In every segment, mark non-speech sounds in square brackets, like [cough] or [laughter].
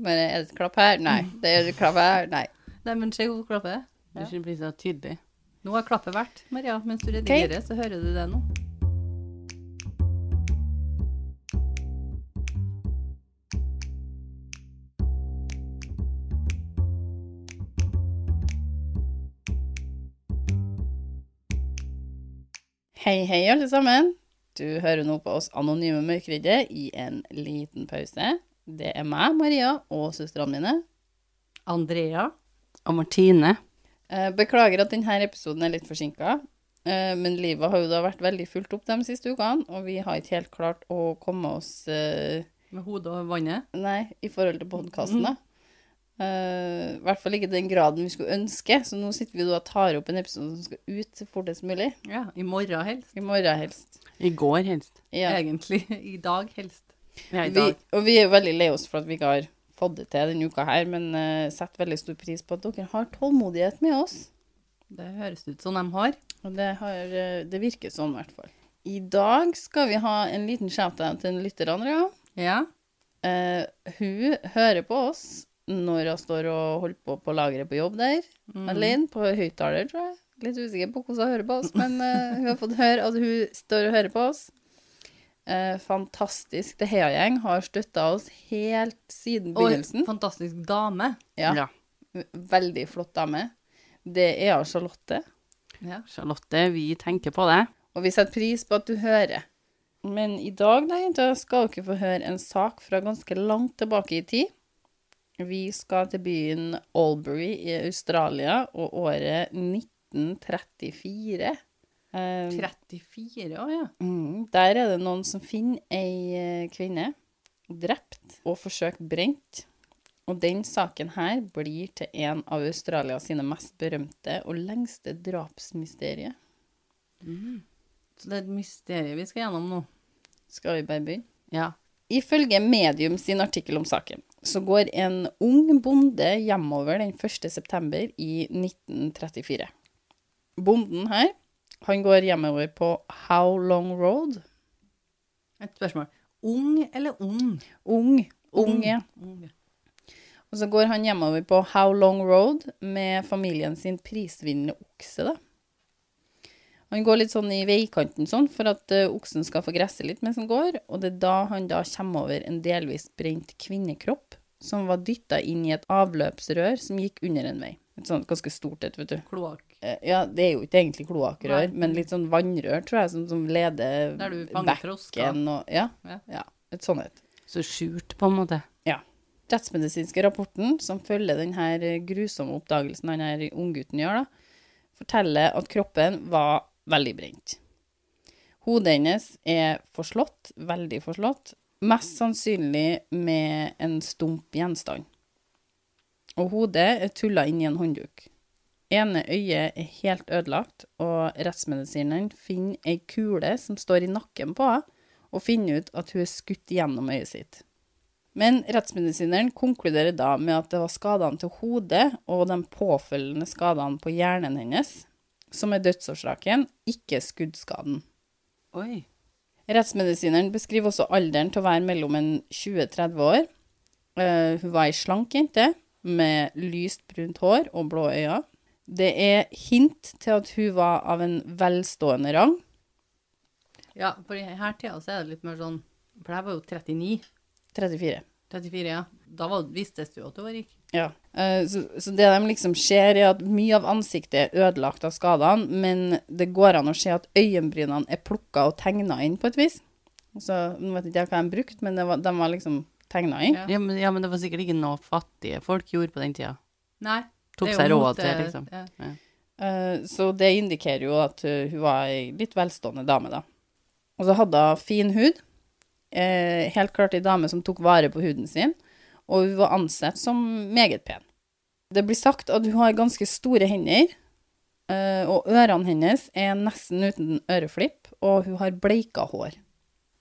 Bare er det et klapp her? Nei. [laughs] Det er et klapp her? Nei. Nei, men se hvor klappet er. Det skal bli så tydelig. Nå har klappet vært, Maria. Mens du redigerer, så hører du det nå. Hei, hei, alle sammen. Du hører nå på oss anonyme mørkeridde i en liten pause. Det er meg, Maria, og søstrene mine. Andrea. Og Martine. Eh, Beklager at denne episoden er litt forsinka, men livet har jo da vært veldig fullt opp de siste ukene, og vi har ikke helt klart å komme oss eh, Med hodet over vannet. Nei, i forhold til podkasten, da. Eh, I hvert fall ikke den graden vi skulle ønske, så nå sitter vi da og tar opp en episode som skal ut fortest mulig. Ja, I morgen helst. I morgen helst. I går helst. Ja. Egentlig. I dag helst. Ja, Vi, og vi er jo veldig lei oss for at vi ikke har fått det til denne uka her, men uh, setter veldig stor pris på at dere har tålmodighet med oss. Det høres ut som de har. Og det, har, eh, det virker sånn, i hvert fall. I dag skal vi ha en liten shout-out til en lytter, Andrea. Ja. Uh, hun hører på oss når hun står og holder på på lageret på jobb der, alene, på høyttaler, tror jeg. Litt usikker på hvordan hun hører på oss, men uh, hun har fått høre at hun står og hører på oss. Eh, fantastisk. Det Heia-gjeng har støtta oss helt siden Og begynnelsen. fantastisk dame. Ja, Ja. Veldig flott dame. Det er av Charlotte, Ja. Charlotte, vi tenker på det. og vi setter pris på at du hører. Men i dag, da, skal dere få høre en sak fra ganske langt tilbake i tid. Vi skal til byen Albury i Australia, og året 1934. Eh, 34 år, ja. Mm, der er det noen som finner ei eh, kvinne drept og forsøkt brent. Og den saken her blir til en av Australia sine mest berømte og lengste drapsmysterier. Så det er et mysterium vi skal gjennom nå. Skal vi bare begynne? Ja. Ifølge Medium sin artikkel om saken, så går en ung bonde hjemover den 1. september i 1934. Bonden her, han går hjemover på How Long Road. Et spørsmål. Ung eller ond? Ung. Ung, ja. Og så går han hjemover på How Long Road med familien sin prisvinnende okse, da. Han går litt sånn i veikanten sånn, for at uh, oksen skal få gresse litt mens han går, og det er da han da kommer over en delvis brent kvinnekropp, som var dytta inn i et avløpsrør som gikk under en vei. Et sånt ganske stort et, vet du. Kloakk. Eh, Ja, det er jo ikke egentlig kloakkrør, men litt sånn vannrør, tror jeg, som, som leder bekken og Ja, Ja. ja. Et sånt et. Så skjult, på en måte. Ja. Rettsmedisinske rapporten som følger denne grusomme oppdagelsen denne unggutten gjør, da, forteller at kroppen var veldig brent. Hodet hennes er forslått, veldig forslått, mest sannsynlig med en stump gjenstand. Og hodet er tulla inn i en håndduk. Ene øyet er helt ødelagt, og rettsmedisineren finner ei kule som står i nakken på henne, og finner ut at hun er skutt gjennom øyet sitt. Men rettsmedisineren konkluderer da med at det var skadene til hodet og de påfølgende skadene på hjernen hennes som er dødsårsaken, ikke skuddskaden. Oi. Rettsmedisineren beskriver også alderen til å være mellom en 20-30 år. Uh, hun var ei slank jente med lyst brunt hår og blå øyne. Det er hint til at hun var av en velstående rang. Ja, for i her tida så er det litt mer sånn For jeg var jo 39. 34. 34, ja. Da var, vistes du at du var rik. Ja. Eh, Så, så det de liksom ser, er at mye av ansiktet er ødelagt av skadene, men det går an å se at øyenbrynene er plukka og tegna inn på et vis. Så nå vet ikke jeg hva de brukte, men var, de var liksom tegna i. Ja. Ja men, ja, men det var sikkert ikke noe fattige folk gjorde på den tida. Nei. Tok seg råd til, eh, liksom. ja. Uh, Så det indikerer jo at uh, hun var ei litt velstående dame, da. Og så hadde hun fin hud. Eh, helt klart ei dame som tok vare på huden sin, og hun var ansett som meget pen. Det blir sagt at hun har ganske store hender, eh, og ørene hennes er nesten uten øreflipp, og hun har bleika hår.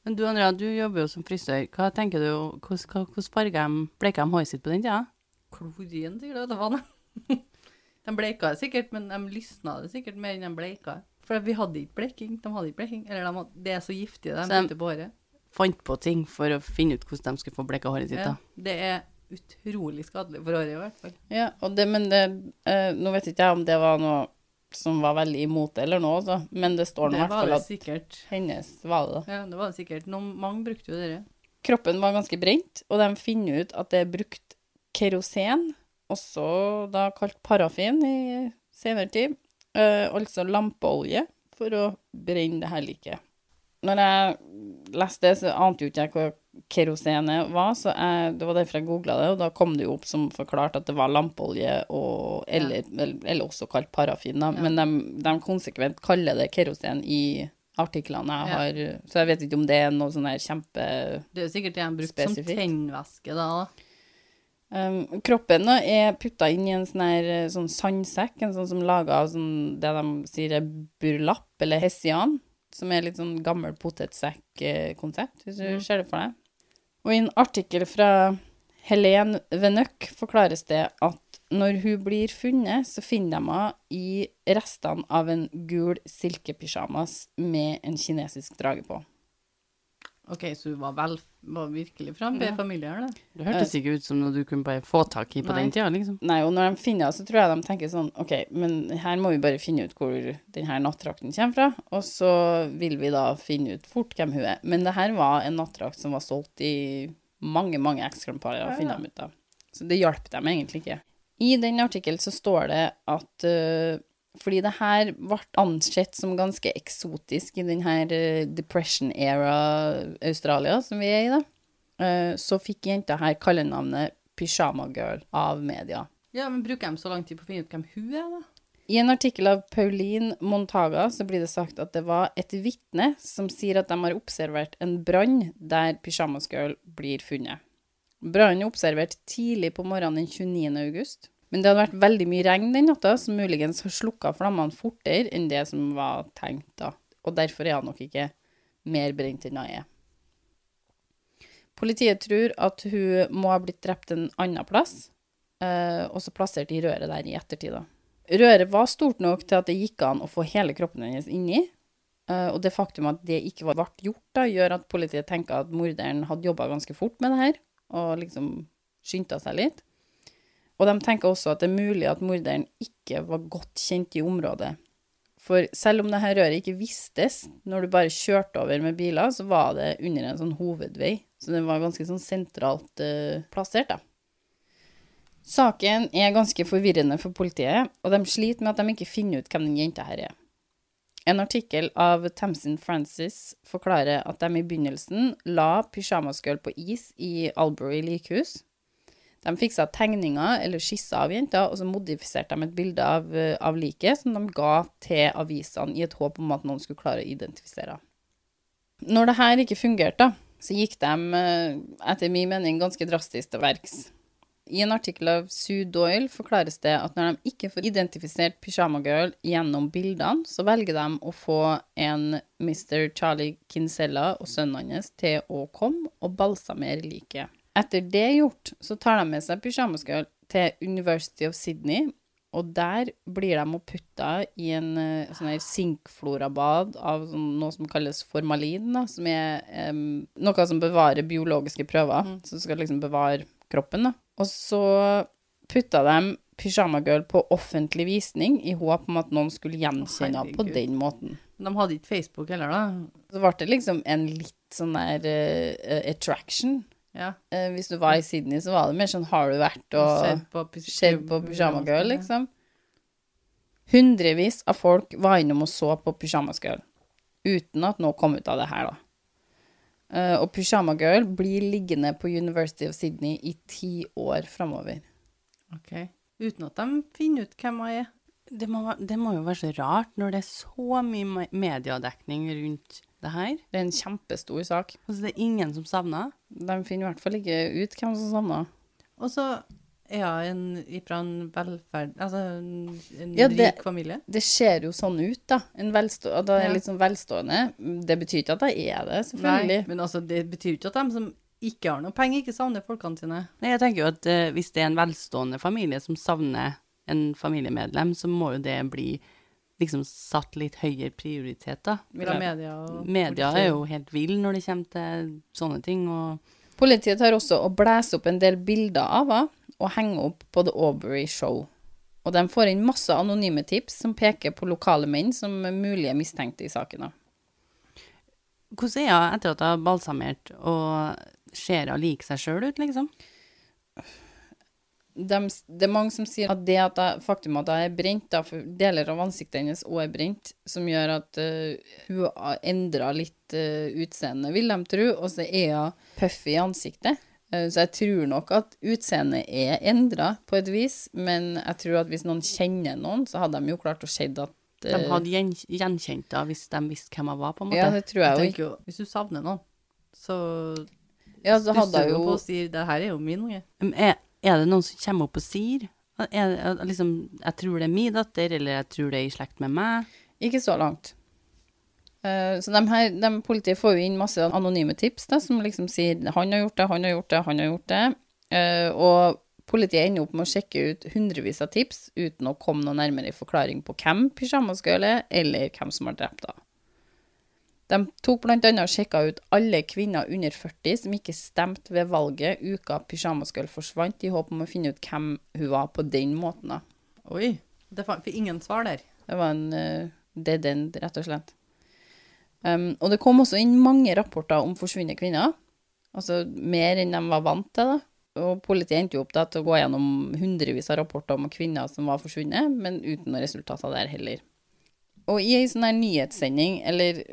Men du Andrea, du jobber jo som frisør. Hva tenker du, hvordan, farga de, bleika de håret sitt på den tida? Klorin, sikkert. Faen. [laughs] De bleika det sikkert, men de lysna det sikkert mer enn de bleika. For vi hadde ikke bleking. De hadde ikke bleking. Eller de hadde, det er så giftig, de Så de- på håret. Fant på ting for å finne ut hvordan de skulle få bleka håret sitt, Ja, da. det er utrolig skadelig for håret, i hvert fall. Ja, og det, men det eh, Nå vet ikke jeg om det var noe som var veldig imot det eller noe, så. men det står nå i hvert fall at sikkert. hennes var det. Ja, det var det sikkert. Noen, mange brukte jo det. Kroppen var ganske brent, og de finner ut at det er brukt kerosen, også da kalt parafin i senere tid, eh, altså lampeolje, for å brenne det her liket. Når jeg leste det, så ante jo ikke jeg hva kerosenet var, så jeg, det var derfor jeg googla det, og da kom det jo opp som forklart at det var lampeolje, og, eller, eller, eller også kalt parafin, da. Ja. men de, de konsekvent kaller det kerosen i artiklene jeg Ja. har, så jeg vet ikke om det er noe sånn her kjempe Det er jo sikkert det de brukte som tennvæske da. da. Um, kroppen da er putta inn i en sånn her eh, sånn sandsekk, en sånn som laga av sånn, det de sier er burlapp, eller hessian, som er litt sånn gammel potetsekk-konsept, hvis du Mm. ser det for deg. Og i en artikkel fra Helene Venøk forklares det at når hun blir funnet, så finner de henne i restene av en gul silkepysjamas med en kinesisk drage på. Ok, så hun var, vel, var virkelig fra da. Det hørtes ikke ut som noe du kunne bare få tak i på Nei. den tida, liksom. Nei, og når de finner henne, så tror jeg de tenker sånn OK, men her må vi bare finne ut hvor denne nattdrakten kommer fra, og så vil vi da finne ut fort hvem hun er. Men det her var en nattdrakt som var solgt i mange, mange eksemplarer, Ja, ja. finner de ut av. Så det hjalp dem egentlig ikke. I den artikkelen så står det at øh, fordi det her ble ansett som ganske eksotisk i denne øh, depression era Australia som vi er i, da, øh, så fikk jenta her kallenavnet Pyjama Girl av media. Ja, men bruker de så lang tid på å finne ut hvem hun er, da? I en artikkel av Pauline Montaga så blir det sagt at det var et vitne som sier at de har observert en brann der Pyjamas Girl blir funnet. Brannen er observert tidlig på morgenen den 29. august. Men det hadde vært veldig mye regn den natta, som muligens har slukka flammene fortere enn det som var tenkt da. Og derfor er han nok ikke mer brent enn hun er. Politiet tror at hun må ha blitt drept en annen plass, eh, og så plasserte de røret der i ettertid. da. Røret var stort nok til at det gikk an å få hele kroppen hennes inni. eh, og det faktum at det ikke ble gjort, da, gjør at politiet tenker at morderen hadde jobba ganske fort med det her, og liksom skynda seg litt. Og de tenker også at det er mulig at morderen ikke var godt kjent i området. For selv om dette røret ikke vistes når du bare kjørte over med biler, så var det under en sånn hovedvei, så det var ganske sånn sentralt uh, plassert, da. Saken er ganske forvirrende for politiet, og de sliter med at de ikke finner ut hvem den jenta her er. En artikkel av Tamsin Francis forklarer at de i begynnelsen la Pyjamas på is i Albury likhus. De fiksa tegninger eller skisser av jenta, og så modifiserte de et bilde av, eh, av liket som de ga til avisene i et håp om at noen skulle klare å identifisere henne. Når det her ikke fungerte, så gikk de, eh, etter min mening, ganske drastisk til verks. I en artikkel av Sue Doyle forklares det at når de ikke får identifisert Pyjama Girl gjennom bildene, så velger de å få en Mr. Charlie Kinsella og sønnen hans til å komme og balsamere liket. Etter det gjort, så tar de med seg Pyjamas Girl til University of Sydney, og der blir de putta i en eh, sånn her sinkflorabad av sånn, noe som kalles formalin, da, som er um, noe som bevarer biologiske prøver, som skal liksom bevare kroppen. Da. Og så putta de Pyjama Girl på offentlig visning i håp om at noen skulle gjenkjenne henne på den måten. De hadde ikke Facebook heller, da. Så ble det liksom en litt sånn der uh, attraction. Ja. Eh, hvis du var i Sydney, så var det mer sånn har du vært og Sett på, Skjedd på Pyjama Girl, liksom. Hundrevis av folk var innom og så på Pyjama Girl, uten at noe kom ut av det her, da. Eh, og Pyjama Girl blir liggende på University of Sydney i ti år framover. Ok. Uten at de finner ut hvem hun er. Det må, det må jo være så rart når det er så mye me- mediedekning rundt det her. Det er en kjempestor sak. Altså, det er ingen som savner. De finner i hvert fall ikke ut hvem som savna. Og så er hun en, fra en velferd... Altså en, en Ja, det- rik familie. Det ser jo sånn ut, da. En velstå da er Ja. litt sånn velstående. Det betyr ikke at jeg er det, selvfølgelig. men altså, det betyr ikke at de som ikke har noe penger, ikke savner folkene sine. Nei, jeg tenker jo at uh, hvis det er en velstående familie som savner en familiemedlem, så må jo det bli liksom satt litt høyere prioritet, da. Fra media og Media er jo helt vill når det kommer til sånne ting, og Politiet tar også og blæser opp en del bilder av henne og henger opp på The Aubrey Show. Og de får inn masse anonyme tips som peker på lokale menn som er mulige mistenkte i saken. Hvordan er hun etter at hun har balsamert, og ser hun lik seg sjøl ut, liksom? De, det er mange som sier at det at jeg, faktum at jeg er brent, da, for deler av ansiktet hennes òg er brent, som gjør at uh, hun har endra litt uh, utseende, vil de tro, og så er hun puffy i ansiktet. Uh, så jeg tror nok at utseendet er endra på et vis, men jeg tror at hvis noen kjenner noen, så hadde de jo klart å se at De hadde gjen gjenkjent henne hvis de visste hvem hun var, på en måte. Ja, det tror Jeg jeg jo. hvis du savner noen, så Ja, så hadde jeg jo på å og sier 'det her er jo min unge'. Men Er, det noen som kommer opp og sier er, er, liksom, 'Jeg tror det er min datter', eller 'Jeg tror det er i slekt med meg'? Ikke så langt. Uh, så de her, de politiet får jo inn masse anonyme tips da, som liksom sier 'han har gjort det, han har gjort det, han har gjort det'. Uh, og politiet ender opp med å sjekke ut hundrevis av tips uten å komme noe nærmere i forklaring på hvem pyjamasgirl er, eller hvem som har drept henne. De tok annet og sjekka ut alle kvinner under 40 som ikke stemte ved valget uka pyjamasgirl forsvant, i håp om å finne ut hvem hun var på den måten. da. Oi. Det fikk ingen svar der. Det var en uh, dead end, rett og slett. Um, og det kom også inn mange rapporter om forsvunne kvinner. Altså mer enn de var vant til, da. Og politiet endte jo opp da, til å gå gjennom hundrevis av rapporter om kvinner som var forsvunnet, men uten noe resultater der heller. Og i ei sånn her nyhetssending, eller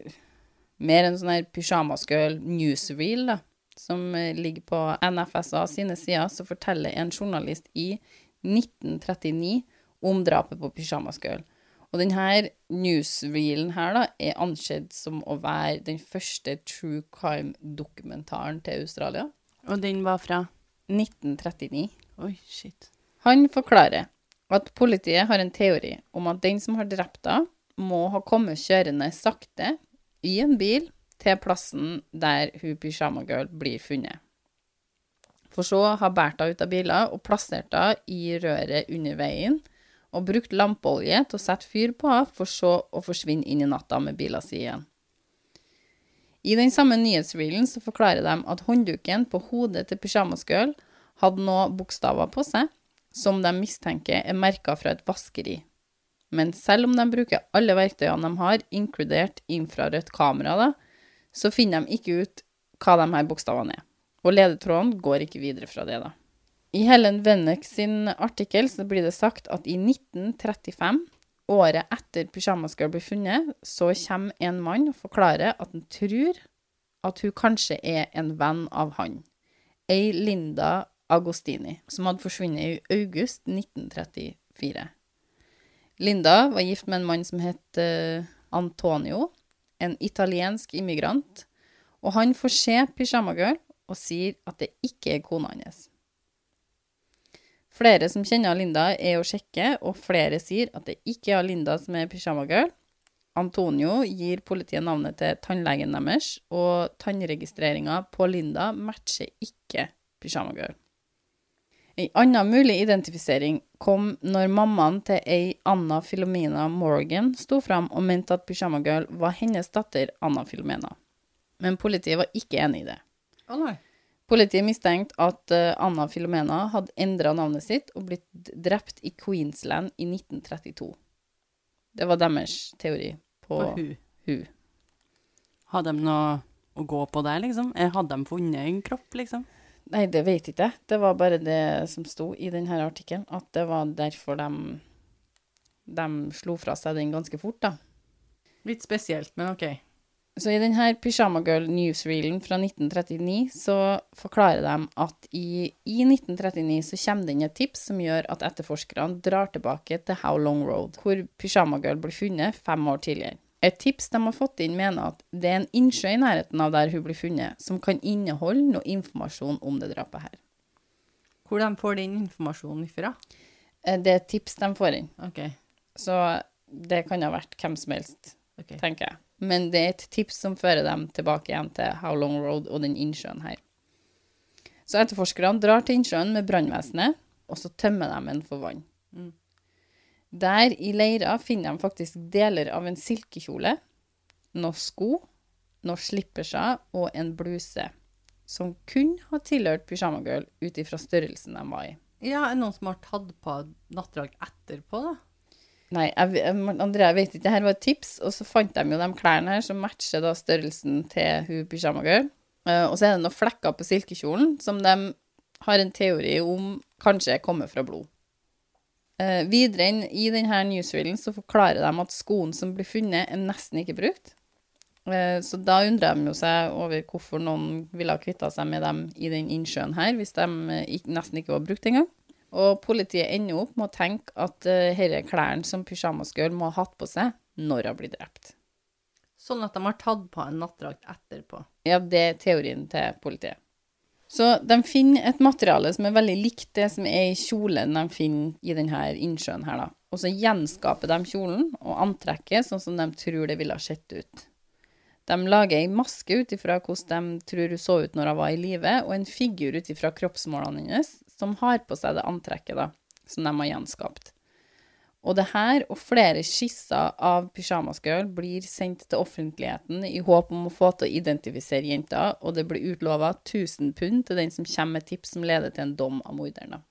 mer en sånn her pyjamasgirl newsreel, da, som eh, ligger på NFSA sine sider, så forteller en journalist i 1939 om drapet på pyjamasgirl. Og denne newsreelen her da, er ansett som å være den første true crime-dokumentaren til Australia. Og den var fra 1939. Oi, shit. Han forklarer at politiet har en teori om at den som har drept henne, må ha kommet kjørende sakte i en bil til plassen der hun pyjamagirl blir funnet. For så har båret henne ut av bilen og plassert henne i røret under veien, og brukt lampeolje til å sette fyr på henne, for så å forsvinne inn i natta med bilen sin igjen. I den samme nyhetsreelen forklarer de at håndduken på hodet til pyjamasgirl hadde noen bokstaver på seg som de mistenker er merka fra et vaskeri. Men selv om de bruker alle verktøyene de har, inkludert infrarødt kamera, da, så finner de ikke ut hva de her bokstavene er. Og ledetråden går ikke videre fra det, da. I Helen Wenneck sin artikkel så blir det sagt at i 1935, året etter pyjamasgirl blir funnet, så kommer en mann og forklarer at han tror at hun kanskje er en venn av han. Ei Linda Agostini, som hadde forsvunnet i august 1934. Linda var gift med en mann som het eh, Antonio, en italiensk immigrant, og han får se pyjamagirl og sier at det ikke er kona hans. Flere som kjenner Linda, er å sjekke, og flere sier at det ikke er Linda som er pyjamagirl. Antonio gir politiet navnet til tannlegen deres, og tannregistreringa på Linda matcher ikke pyjamagirl. En annen mulig identifisering kom når mammaen til ei Anna Filomena Morgan sto fram og mente at pyjamagirl var hennes datter Anna Filomena. Men politiet var ikke enig i det. Å nei. Politiet mistenkte at eh, Anna Filomena hadde endra navnet sitt og blitt drept i Queensland i 1932. Det var deres teori på På hun. hun. Hadde de noe å gå på der, liksom? Eh, Hadde de funnet en kropp, liksom? Nei, det vet ikke jeg. Det var bare det som sto i denne artikkelen, at det var derfor de, de slo fra seg den ganske fort, da. Litt spesielt, men OK. Så i denne Pyjama Girl newsreelen fra 1939 så forklarer de at i, i 1939 så kommer det inn et tips som gjør at etterforskerne drar tilbake til How Long Road, hvor Pyjama Girl ble funnet fem år tidligere. Et tips de har fått inn, mener at det er en innsjø i nærheten av der hun blir funnet, som kan inneholde noe informasjon om det drapet her. Hvor de får den informasjonen ifra? Eh, Det er et tips de får inn, OK. så det kan ha vært hvem som helst. okay. tenker jeg. Men det er et tips som fører dem tilbake igjen til How Long Road og den innsjøen her. Så etterforskerne drar til innsjøen med brannvesenet, og så tømmer de den for vann. Mm. Der i leira finner de faktisk deler av en silkekjole, noen sko, noen slipperser og en bluse. som kunne ha tilhørt Pyjama Girl ut ifra størrelsen de var i. Ja, er det noen som har tatt på nattdrag etterpå, da? Nei, jeg, Andrea jeg vet ikke, Dette var et tips, og så fant de jo de klærne her som matcher da størrelsen til hun Pyjama Girl. Eh, og så er det noen flekker på silkekjolen som de har en teori om kanskje kommer fra blod. Eh, videre inn i denne newsreelen så forklarer de at skoen som blir funnet, er nesten ikke brukt. Eh, så da undrer de jo seg over hvorfor noen ville ha kvitta seg med dem i den innsjøen her, hvis de eh, nesten ikke var brukt engang. Og politiet ender opp med å tenke at uh, disse klærne som pysjamasgirl må ha hatt på seg når hun blir drept. Sånn at de har tatt på en nattdrakt etterpå. Ja, det er teorien til politiet. Så de finner et materiale som er veldig likt det som er i kjolen de finner i denne innsjøen her, da. Og så gjenskaper de kjolen og antrekket sånn som de tror det ville ha sett ut. De lager ei maske ut ifra hvordan de tror hun så ut når hun var i live, og en figur ut ifra kroppsmålene hennes, som har på seg det antrekket da, som de har gjenskapt. Og det her og flere skisser av pysjamasgirl, blir sendt til offentligheten i håp om å få til å identifisere jenta, og det blir utlova 1000 pund til den som kommer med tips som leder til en dom av morderen.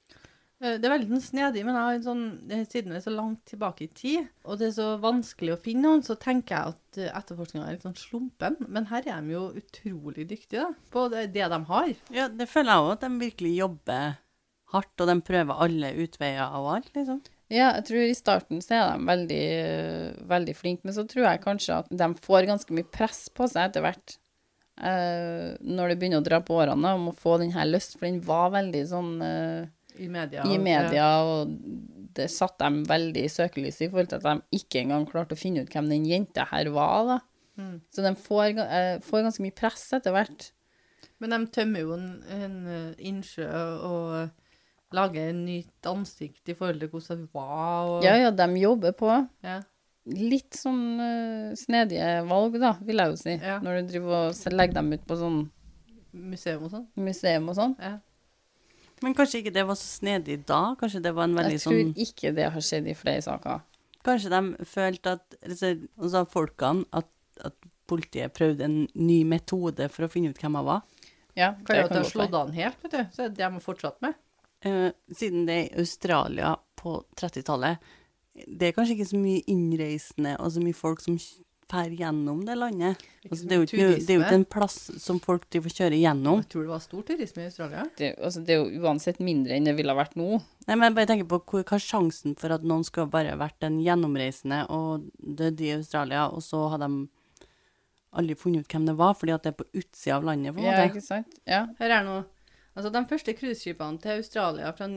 Eh, Det er veldig sånn snedig, men jeg har en sånn, eh, siden vi er så langt tilbake i tid, og det er så vanskelig å finne noen, så tenker jeg at eh, etterforskninga er litt sånn slumpen. Men her er de jo utrolig dyktige da, på det, det de har. Ja, det føler jeg òg, at de virkelig jobber hardt, og de prøver alle utveier og alt, liksom. Ja, jeg tror i starten så er de veldig, øh, veldig flinke, men så tror jeg kanskje at de får ganske mye press på seg etter hvert. Uh, når det begynner å dra på årene, om å få den her løst, for den var veldig sånn uh, I media. i media, og det satte dem veldig i søkelyset i forhold til at de ikke engang klarte å finne ut hvem den jenta her var, da. Mm. Så de får, eh, får ganske mye press etter hvert. Men de tømmer jo en, en eh, innsjø og eh, et en nytt ansikt i forhold til hvordan det var. Og, Ja, ja, de jobber på. ja. Litt sånn uh, snedige valg, da, vil jeg jo si. Ja. Når du driver og legger dem ut på sånn Museum og sånn. museum og sånn. Ja. Men kanskje ikke det var så snedig da? Kanskje det var en veldig sånn Jeg tror sånn ikke det har skjedd i flere saker. Kanskje de følte at altså, folkene at, at politiet prøvde en ny metode for å finne ut hvem jeg var. Ja, Kan jo at godt det har være. slått an helt, vet du. Så er det de har fortsatt med. Eh, siden det er i Australia på 30-tallet, det er kanskje ikke så mye innreisende og så mye folk som drar gjennom det landet. Altså, det, er jo ikke, det er jo ikke en plass som folk driver kjører gjennom. Jeg tror det var stor turisme i Australia. Det, altså, det er jo uansett mindre enn det ville ha vært nå. Nei, men jeg bare tenker på hvor, hva er sjansen for at noen skulle bare vært en gjennomreisende og dødd i Australia, og så har de aldri funnet ut hvem det var, fordi at det er på utsida av landet, på en Ja, ikke sant? Ja. Her er noe Altså, de første cruiseskipene til Australia fra,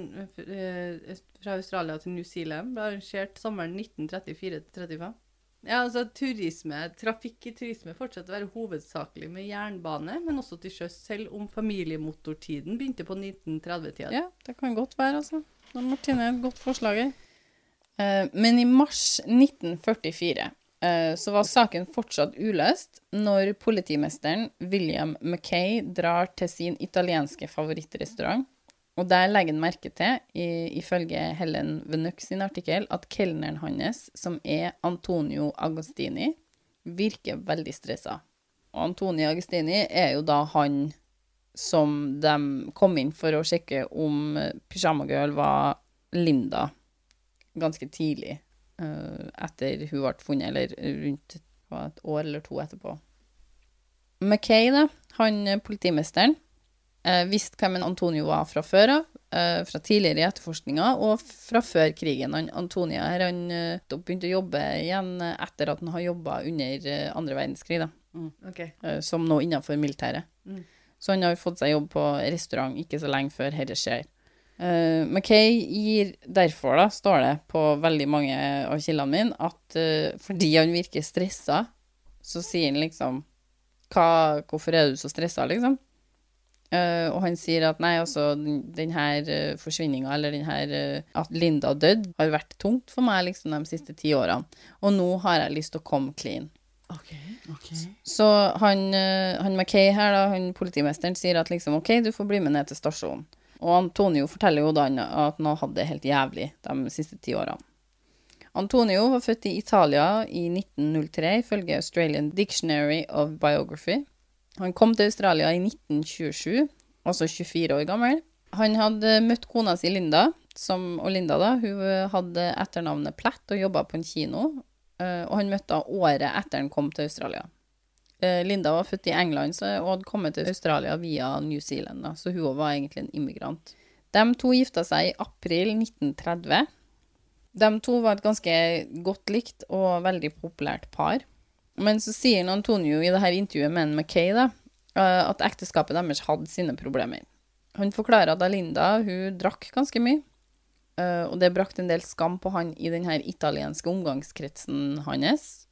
eh, fra Australia til New Zealand ble arrangert sommeren 1934-35. Ja, altså turisme, trafikk i turisme fortsetter å være hovedsakelig med jernbane, men også til sjøs, selv om familiemotortiden begynte på 1930-tida. ja, det kan godt være, altså. Da Martine, et godt forslag. Eh, men i mars 1944 eh, så var saken fortsatt uløst når politimesteren William Mackay drar til sin italienske favorittrestaurant. Og der legger han merke til, ifølge Helen Venuk sin artikkel, at kelneren hans, som er Antonio Agostini, virker veldig stressa. Og Antonio Agostini er jo da han som de kom inn for å sjekke om eh, Pyjama Girl var Linda ganske tidlig eh, etter hun ble funnet, eller rundt et år eller to etterpå. Mackay, da, han eh, politimesteren, eh, visste hvem en Antonio var fra før av, eh, fra tidligere i etterforskninga og fra før krigen. Han, Antonio her, han eh, begynte å jobbe igjen eh, etter at han har jobba under eh, andre verdenskrig, da Ok. eh, som nå innenfor militæret. Mm. Så han har fått seg jobb på restaurant ikke så lenge før dette skjer. Uh, Mackay gir derfor, da, står det på veldig mange av kildene mine, at uh, fordi han virker stressa, så sier han liksom hva, Hvorfor er du så stressa, liksom? Uh, og han sier at nei, altså, den, den her uh, forsvinninga, eller den her eh, At Linda døde, har vært tungt for meg liksom de siste ti årene. Og nå har jeg lyst til å komme clean. Ok. Så han, han Mackay her, da, han politimesteren, sier at liksom OK, du får bli med ned til stasjonen. Og Antonio forteller jo da at han har hatt det helt jævlig de siste ti årene. Antonio var født i Italia i 1903 ifølge Australian Dictionary of Biography. Han kom til Australia i 1927, altså 24 år gammel. Han hadde møtt kona si Linda, som, og Linda da, hun hadde etternavnet Platt og jobba på en kino. eh, Og han møtte henne året etter han kom til Australia. Eh, Linda var født i England så, og hadde kommet til Australia via New Zealand, da, så hun var egentlig en immigrant. De to gifta seg i april 1930. De to var et ganske godt likt og veldig populært par. Men så sier Antonio i dette intervjuet med en McKay da, eh, at ekteskapet deres hadde sine problemer. Han forklarer at Linda hun drakk ganske mye, eh, og det brakte en del skam på han i den italienske omgangskretsen hans,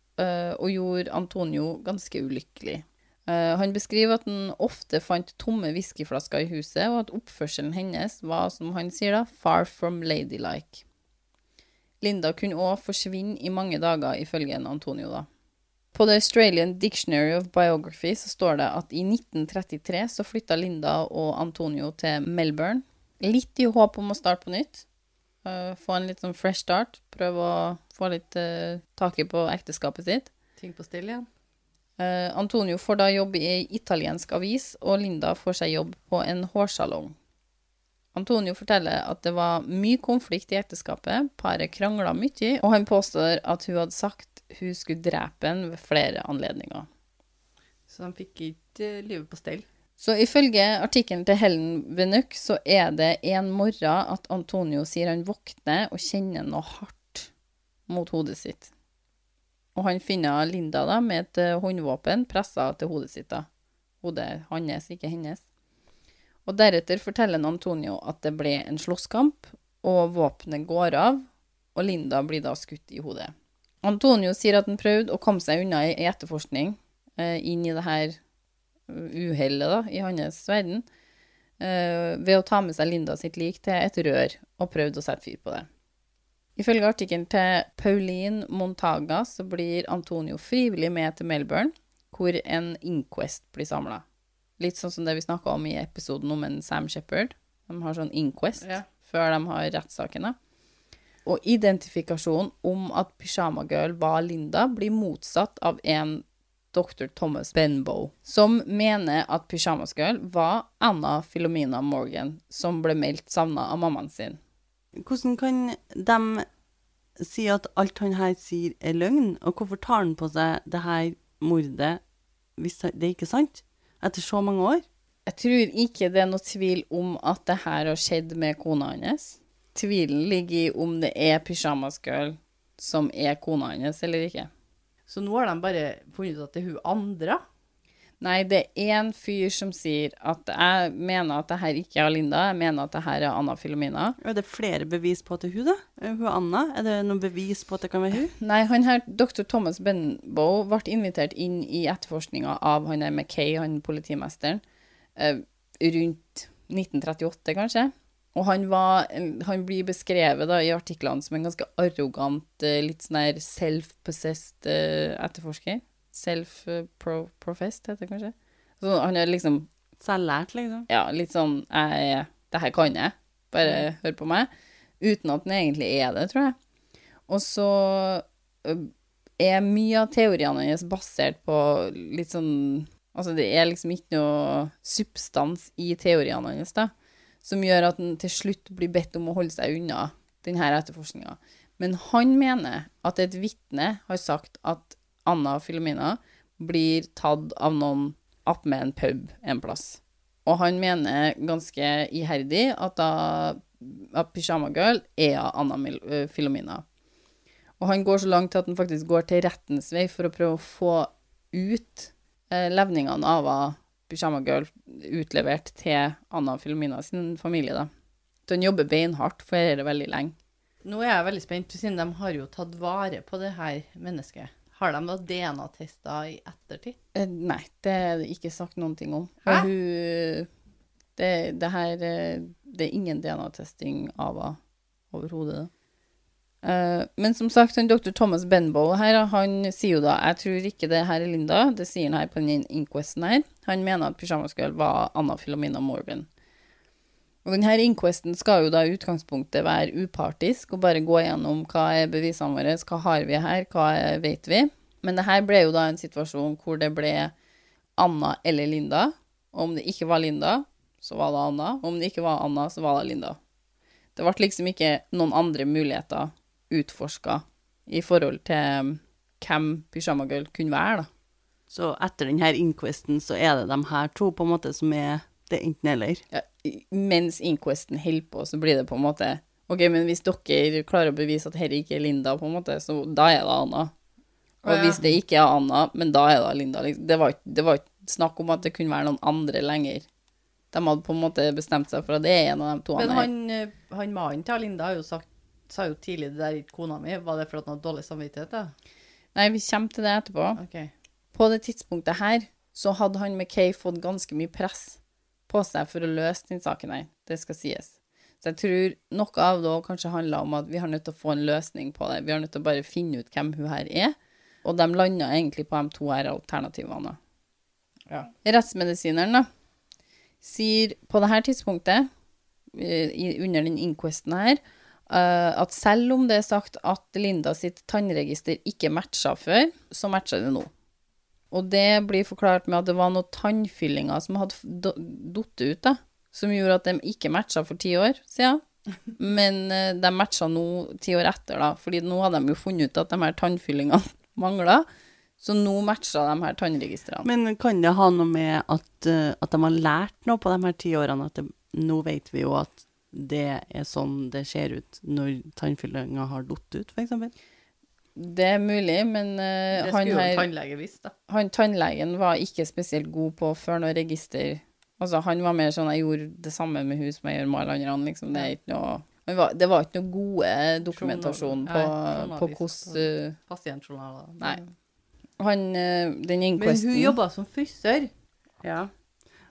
og gjorde Antonio ganske ulykkelig. Eh, Han beskriver at han ofte fant tomme whiskyflasker i huset, og at oppførselen hennes var, som han sier da, far from ladylike. Linda kunne òg forsvinne i mange dager, ifølge Antonio, da. På The Australian Dictionary of Biography så står det at i 1933 så flytta Linda og Antonio til Melbourne. Litt i håp om å starte på nytt. Eh, få en litt sånn fresh start. Prøve å få litt uh, tak i på ekteskapet sitt. Ting på stell igjen. Uh, Antonio får da jobb i italiensk avis, og Linda får seg jobb på en hårsalong. Antonio forteller at det var mye konflikt i ekteskapet, paret krangla mye, og han påstår at hun hadde sagt hun skulle drepe ham ved flere anledninger. Så han fikk ikke livet på stell. Så ifølge artikkelen til Helen Venuk så er det en morgen at Antonio sier han våkner og kjenner noe hardt mot hodet sitt. Og han finner Linda da med et eh, håndvåpen pressa til hodet sitt. da. Hodet hans, ikke hennes. Og deretter forteller Antonio at det ble en slåsskamp, og våpenet går av, og Linda blir da skutt i hodet. Antonio sier at han prøvde å komme seg unna i etterforskning eh, inn i det her uhellet da, i hans verden, uh, ved å ta med seg Linda sitt lik til et rør og prøvde å sette fyr på det. Ifølge artikkelen til Pauline Montaga så blir Antonio frivillig med til Melbourne, hvor en inquest blir samla. Litt sånn som det vi snakka om i episoden om en Sam Shepherd. De har sånn inquest Ja. før de har rettssakene. Og identifikasjonen om at Pyjama Girl var Linda, blir motsatt av en dr. Thomas Benbow, som mener at pysjamasgirl var Anna Filomena Morgan, som ble meldt savna av mammaen sin. Hvordan kan de si at alt han her sier er løgn, og hvorfor tar han på seg det her mordet hvis det ikke er sant? Etter så mange år? Jeg tror ikke det er noe tvil om at det her har skjedd med kona hans. Tvilen ligger i om det er pysjamasgirl som er kona hans eller ikke. Så nå har de bare funnet ut at det er hun andre. Nei, det er én fyr som sier at jeg mener at det her ikke er Linda, jeg mener at det her er Anna Filomena. Er det flere bevis på at det er hun, da? Er Hun Anna? Er det noen bevis på at det kan være hun? Nei, han her, dr. Thomas Benbow ble invitert inn i etterforskninga av han der McKay, han politimesteren, eh, rundt 1938, kanskje. Og han, var, han blir beskrevet da, i artiklene som en ganske arrogant, eh, litt sånn her self-possessed eh, etterforsker. Self-professed, heter det kanskje. Så han er liksom Selvlært, liksom. ja, litt sånn jeg, Det her kan jeg. Bare hør på meg. Uten at han egentlig er det, tror jeg. Og så er mye av teoriene hans basert på litt sånn Altså, det er liksom ikke noe substans i teoriene hans, da, som gjør at han til slutt blir bedt om å holde seg unna denne etterforskninga. Men han mener at et vitne har sagt at Anna Filomena blir tatt av noen attmed en pub en plass. Og han mener ganske iherdig at, at Pyjama Girl er Anna Mil Filomena. Og han går så langt til at han faktisk går til rettens vei for å prøve å få ut eh, levningene av av Pyjama Girl utlevert til Anna Filomena sin familie. da. Så han jobber beinhardt for dette veldig lenge. Nå er jeg veldig spent, siden de har jo tatt vare på det her mennesket. Har de da DNA-tester i ettertid? Eh, nei, det er det ikke sagt noen ting om. Hæ? Hun det, det her eh, Det er ingen DNA-testing av henne overhodet. Eh, men som sagt, han dr. Thomas Benbow her, han sier jo da Jeg tror ikke det her er Linda. Det sier han her på den inquesten her. Han mener at Pyjamas Girl var Anna Filomena Morgan. Og denne inquesten skal jo da i utgangspunktet være upartisk og bare gå gjennom hva er bevisene våre, hva har vi her, hva vet vi. Men det her ble jo da en situasjon hvor det ble Anna eller Linda. Og om det ikke var Linda, så var det Anna. Og om det ikke var Anna, så var det Linda. Det ble liksom ikke noen andre muligheter utforska i forhold til um, hvem Pyjama Girl kunne være, da. Så etter denne inquesten så er det de her to på en måte som er det enten-eller. Ja, mens inquesten holder på, så blir det på en måte OK, men hvis dere klarer å bevise at dette ikke er Linda, på en måte, så da er det Anna. Og ja. hvis det ikke er Anna, men da er det Linda. Liksom. Det, var, ikke- det var ikke snakk om at det kunne være noen andre lenger. De hadde på en måte bestemt seg for at det er en av de to Men han, eh, han mannen til Linda har jo sagt, sa jo tidlig det der i ikke kona mi. Var det for at han hadde dårlig samvittighet? da? Nei, vi kommer til det etterpå. Okay. På det tidspunktet her så hadde han McKay fått ganske mye press på seg for å løse den saken her. Det skal sies. Så jeg tror noe av det kanskje handla om at vi har nødt til å få en løsning på det. Vi har nødt til å bare finne ut hvem hun her er. Og de landa egentlig på de to her alternativene. Ja. Rettsmedisineren, da, sier på det her tidspunktet, eh, under den inquesten her, at selv om det er sagt at Linda sitt tannregister ikke matcha før, så matcher det nå. Og det blir forklart med at det var noen tannfyllinger som hadde falt ut, da, som gjorde at de ikke matcha for ti år siden. [laughs] Men eh, de matcha nå ti år etter, da, fordi nå hadde de jo funnet ut at de her tannfyllingene [laughs] mangla. Så nå matcha de her tannregistrene. Men kan det ha noe med at, eh, at de har lært noe på de her ti årene? At det, nå vet vi jo at det er sånn det ser ut når tannfyllinga har datt ut, f.eks. Det er mulig, men uh, han, her, tannlege visst, da. han tannlegen var ikke spesielt god på før noe register. Altså, han var mer sånn 'jeg gjorde det samme med hun som jeg gjør med alle andre'. Liksom. Det, er ikke noe, var, det var ikke noe gode dokumentasjon på, Journal- på hvordan uh, Pasientjournaler. Nei. Han, uh, den Men hun jobba som frisør. Ja.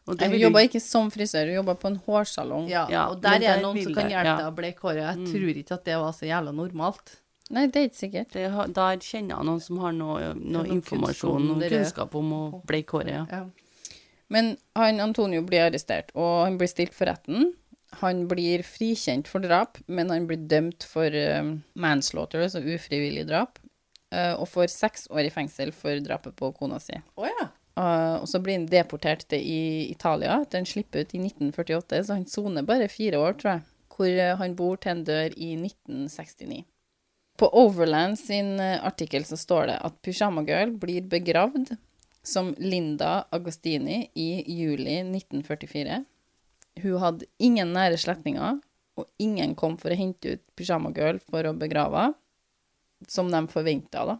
Og Nei, Hun jobba ikke som frisør, hun jobba på en hårsalong. Ja, Ja, og der er det noen som kan jeg- hjelpe ja. deg å bleke håret. Jeg Mm. tror ikke at det var så jævla normalt. Nei, det er ikke sikkert. det, Der kjenner jeg noen som har noe, noe informasjon og kunnskap om å bleike håret. Ja. Ja. Men han Antonio blir arrestert, og han blir stilt for retten. Han blir frikjent for drap, men han blir dømt for uh, manslaughter, altså ufrivillig drap, uh, og får seks år i fengsel for drapet på kona si. Oh, ja. Eh, og så blir han deportert til i Italia etter han slipper ut i 1948, så han soner bare fire år, tror jeg, hvor eh, han bor til en dør i 1969. På Overland sin eh, artikkel så står det at Pyjamagirl blir begravd som Linda Agostini i juli 1944. Hun hadde ingen nære slektninger, og ingen kom for å hente ut Pyjamagirl for å begrave henne, som de forventa, da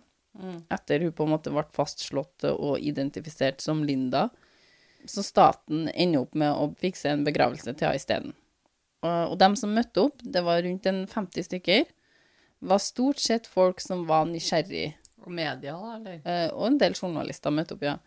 etter hun på en måte ble fastslått og identifisert som Linda. Så staten ender opp med å fikse en begravelse til henne isteden. Og, og dem som møtte opp, det var rundt en 50 stykker, var stort sett folk som var nysgjerrig, Og media, eller? eh, og en del journalister møtte opp, ja.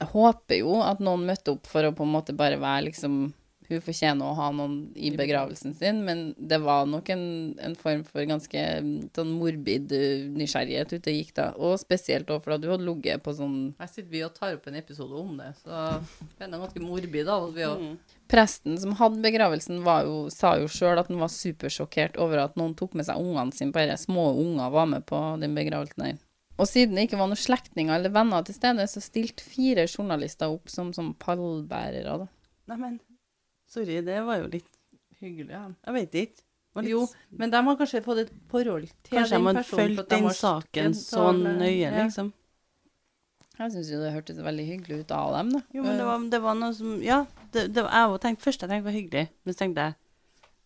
Jeg håper jo at noen møtte opp for å på en måte bare være liksom Hun fortjener å ha noen i begravelsen sin, men det var nok en, en form for ganske mm, sånn morbid eh, nysgjerrighet ute gikk da. Og spesielt òg fordi du hadde ligget på sånn Her sitter vi og tar opp en episode om det, så det er ganske morbid av oss, vi òg. Presten som hadde begravelsen, var jo, sa jo sjøl at han var supersjokkert over at noen tok med seg ungene sine, bare små unger var med på den begravelsen her. Og siden det ikke var noen slektninger eller venner til stede, så stilte fire journalister opp som, som pallbærere. da. Neimen, sorry, det var jo litt Hyggelig. Ja. Jeg vet ikke. Litt- Jo, men de har kanskje fått et forhold til Kanskje den personen. Kanskje de har fulgt den saken så nøye, liksom. Jeg syns jo det hørtes veldig hyggelig ut av dem, da. Jo, men det var, det var noe som Ja, det, det var, jeg tenkte først jeg tenkte det var hyggelig, men så tenkte jeg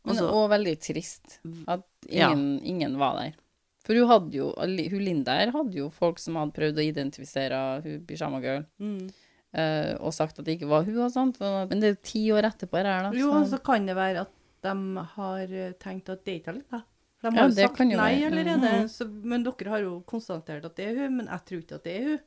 Men også- og veldig trist at Ja. ingen, ingen var der. For hun hadde jo, hun Linda her hadde jo folk som hadde prøvd å identifisere hun Pyjama Girl, mm. Eh, og sagt at det ikke var hun og sånt. Men det er jo ti år etterpå her, da. Jo, så- så kan det være at de har eh, tenkt at det ikke er litt, da. De Ja, har jo sagt nei være. allerede. Mhm. Så, men dere har jo konstatert at det er hun, men jeg tror ikke at det er hun.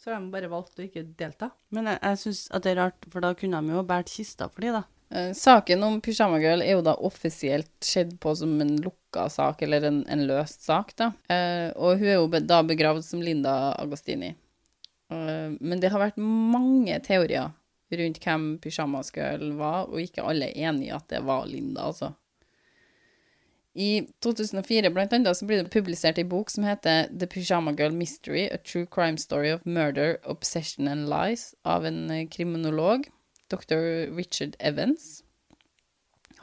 Så har de bare valgt å ikke delta. Men jeg, jeg syns at det er rart, for da kunne de jo båret kista for de, da. Eh, saken om Pyjama Girl er jo da offisielt skjedd på som en lukka sak, eller en, en løst sak, da. Eh, og hun er jo be da begravd som Linda Agostini. Eh, men det har vært mange teorier rundt hvem Pyjama Girl var, og ikke alle er enig i at det var Linda, altså. I 2004 blant annet så blir det publisert en bok som heter The Pyjama Girl Mystery, A True Crime Story of Murder, Obsession and Lies, av en eh, kriminolog, dr. Richard Evans.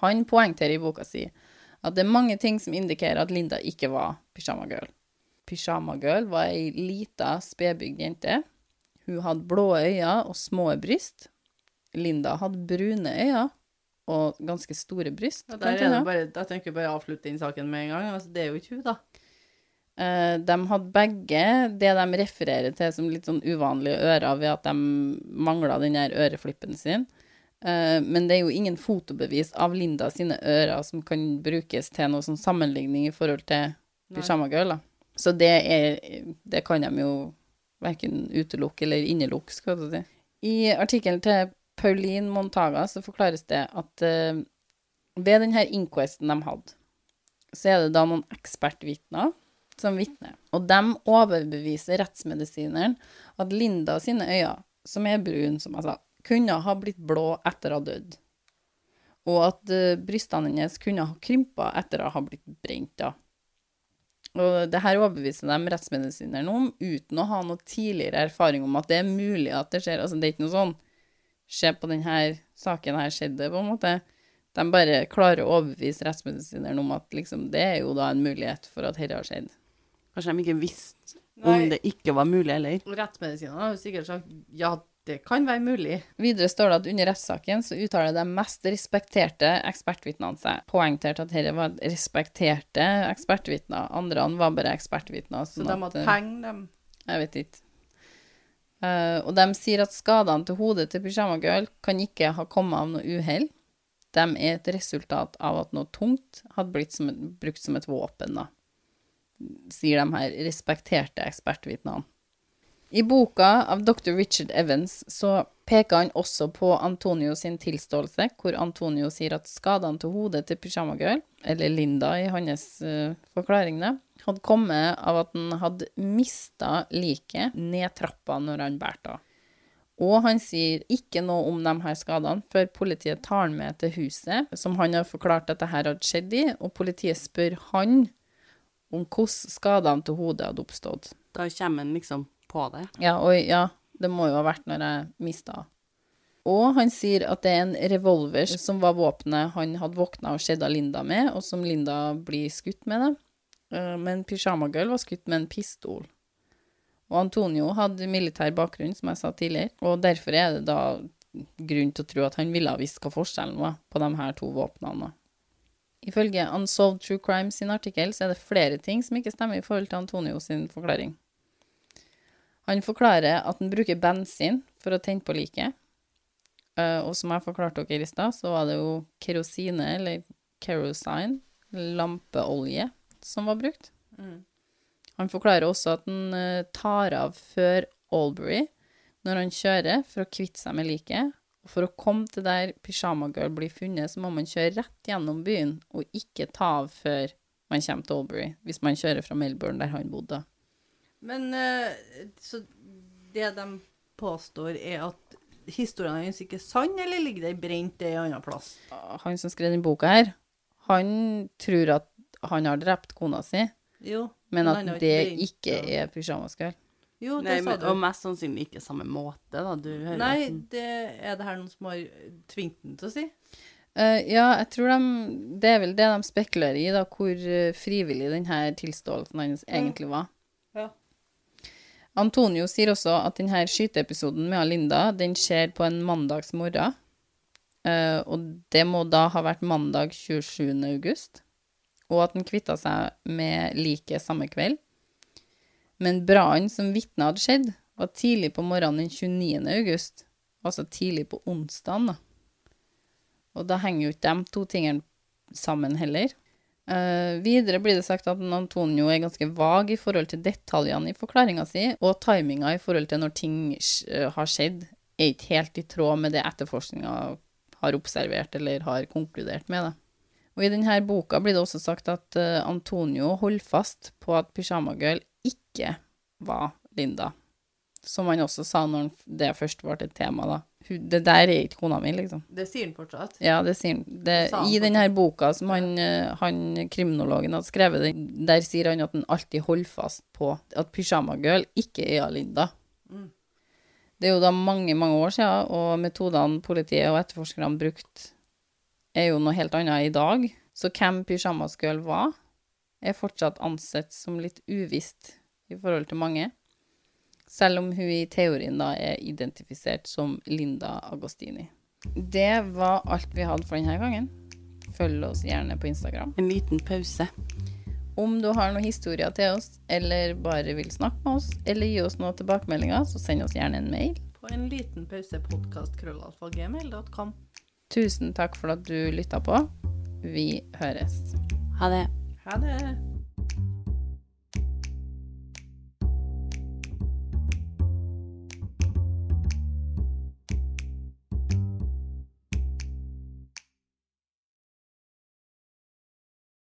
Han poengterer i boka si at det er mange ting som indikerer at Linda ikke var Pyjama Girl. Pyjama Girl var ei lita, spedbygd jente. Hun hadde blå øyne og små bryst. Linda hadde brune øyne og ganske store bryst. Ja, bare, da tenker jeg bare å avslutte den saken med en gang. Altså, det er jo ikke hun, da. Uh, de hadde begge det de refererer til som litt sånn uvanlige ører ved at de mangla den der øreflippen sin. Uh, men det er jo ingen fotobevis av Linda sine ører som kan brukes til noe sånn sammenligning i forhold til. Pyjama Girl. Da. Så det, er, det kan de jo verken utelukke eller innelukke, skal du si. I artikkelen til Pauline Montaga så forklares det at uh, ved denne inquesten de hadde, så er det da noen ekspertvitner som vitner. Og de overbeviser rettsmedisineren at Linda sine øyne, som er brune, som jeg sa, kunne ha blitt blå etter å ha dødd. Og at uh, brystene hennes kunne ha krympa etter å ha blitt brent. da. Og det her overbeviser de rettsmedisineren om uten å ha noe tidligere erfaring om at det er mulig at det skjer. Altså, det er ikke noe sånn Se på denne saken her skjedde, på en måte. De bare klarer å overbevise rettsmedisineren om at liksom, det er jo da en mulighet for at dette har skjedd. Kanskje de ikke visste Nei. om det ikke var mulig heller. Rettsmedisinerne har jo sikkert sagt ja, det kan være mulig. Videre står det at under rettssaken så uttaler de mest respekterte ekspertvitnene seg. Poengtert at dette var respekterte ekspertvitner. Andre var bare ekspertvitner. Så sånn de hadde eh, penger, dem. Jeg vet ikke. Uh, og de sier at skadene til hodet til Pyjama Girl kan ikke ha kommet av noe uhell. De er et resultat av at noe tungt hadde blitt som et, brukt som et våpen, da. Sier de her respekterte ekspertvitnene. I boka av dr. Richard Evans så peker han også på Antonio sin tilståelse, hvor Antonio sier at skadene til hodet til Pyjama Girl, eller Linda i hans uh, forklaring, hadde kommet av at han hadde mista liket ned trappa når han bærte av. Og han sier ikke noe om de her skadene før politiet tar han med til huset, som han har forklart at dette hadde skjedd i, og politiet spør han om hvordan skadene til hodet hadde oppstått. Da kommer han liksom på det. Ja, og ja, det må jo ha vært når jeg mista. Og han sier at det er en revolver som var våpenet han hadde våkna og sett Linda med, og som Linda blir skutt med. det. Eh, Men Pyjama Girl var skutt med en pistol. Og Antonio hadde militær bakgrunn, som jeg sa tidligere, og derfor er det da grunn til å tro at han ville ha visst hva forskjellen var på de her to våpnene. Ifølge Unsolved True Crime sin artikkel så er det flere ting som ikke stemmer i forhold til Antonio sin forklaring. Han forklarer at han bruker bensin for å tenne på liket. Eh, og som jeg forklarte dere i stad, så var det jo kerosine, eller kerosine, lampeolje, som var brukt. Mm. Han forklarer også at han eh, tar av før Albury når han kjører, for å kvitte seg med liket. Og for å komme til der Pyjama Girl blir funnet, så må man kjøre rett gjennom byen, og ikke ta av før man kommer til Albury, hvis man kjører fra Melbourne, der han bodde. Men eh, så det de påstår, er at historien hans ikke er sann, eller ligger det brent en annen plass? Han som skrev den boka her, han tror at han har drept kona si, Jo. men at det brent, ikke ja. er pyjamasgirl. Jo, det Nei, sa men, du. og mest sannsynlig ikke samme måte, da. Du hører Nei, at den- det er det her noen som har tvingt den til å si? Uh, ja, jeg tror de Det er vel det de spekulerer i, da, hvor eh, frivillig denne tilståelsen hans egentlig var. Antonio sier også at denne skyteepisoden med Linda den skjer på en mandagsmorgen. Uh, og det må da ha vært mandag 27. august. Og at han kvitta seg med liket samme kveld. Men brannen som vitnet hadde skjedd, var tidlig på morgenen den 29. august. Altså tidlig på onsdagen, da. Og da henger jo ikke de to tingene sammen heller. Eh, videre blir det sagt at Antonio er ganske vag i forhold til detaljene i forklaringa si, og timinga i forhold til når ting eh, har skjedd, er ikke helt i tråd med det etterforskninga har observert eller har konkludert med. Det. Og I denne boka blir det også sagt at uh, Antonio holder fast på at Pyjama Girl ikke var Linda. Som han også sa når det først ble et tema, da. Det der er ikke kona mi, liksom. Det sier han fortsatt. Ja, det sier han. Det, I denne boka som han, eh, han kriminologen hadde skrevet, der sier han at han alltid holder fast på at Pyjama Girl ikke er Linda. Mm. Det er jo da mange, mange år siden, og metodene politiet og etterforskerne brukt er jo noe helt annet i dag. Så hvem pysjamasgirl var, er fortsatt ansett som litt uvisst i forhold til mange. Selv om hun i teorien da er identifisert som Linda Agostini. Det var alt vi hadde for denne gangen. Følg oss gjerne på Instagram. En liten pause. Om du har noen historier til oss, eller bare vil snakke med oss, eller gi oss noen tilbakemeldinger, så send oss gjerne en mail. På en liten pause podkast.krøllalfa.gmail.com. Tusen takk for at du lytta på. Vi høres. Ha det. Ha det.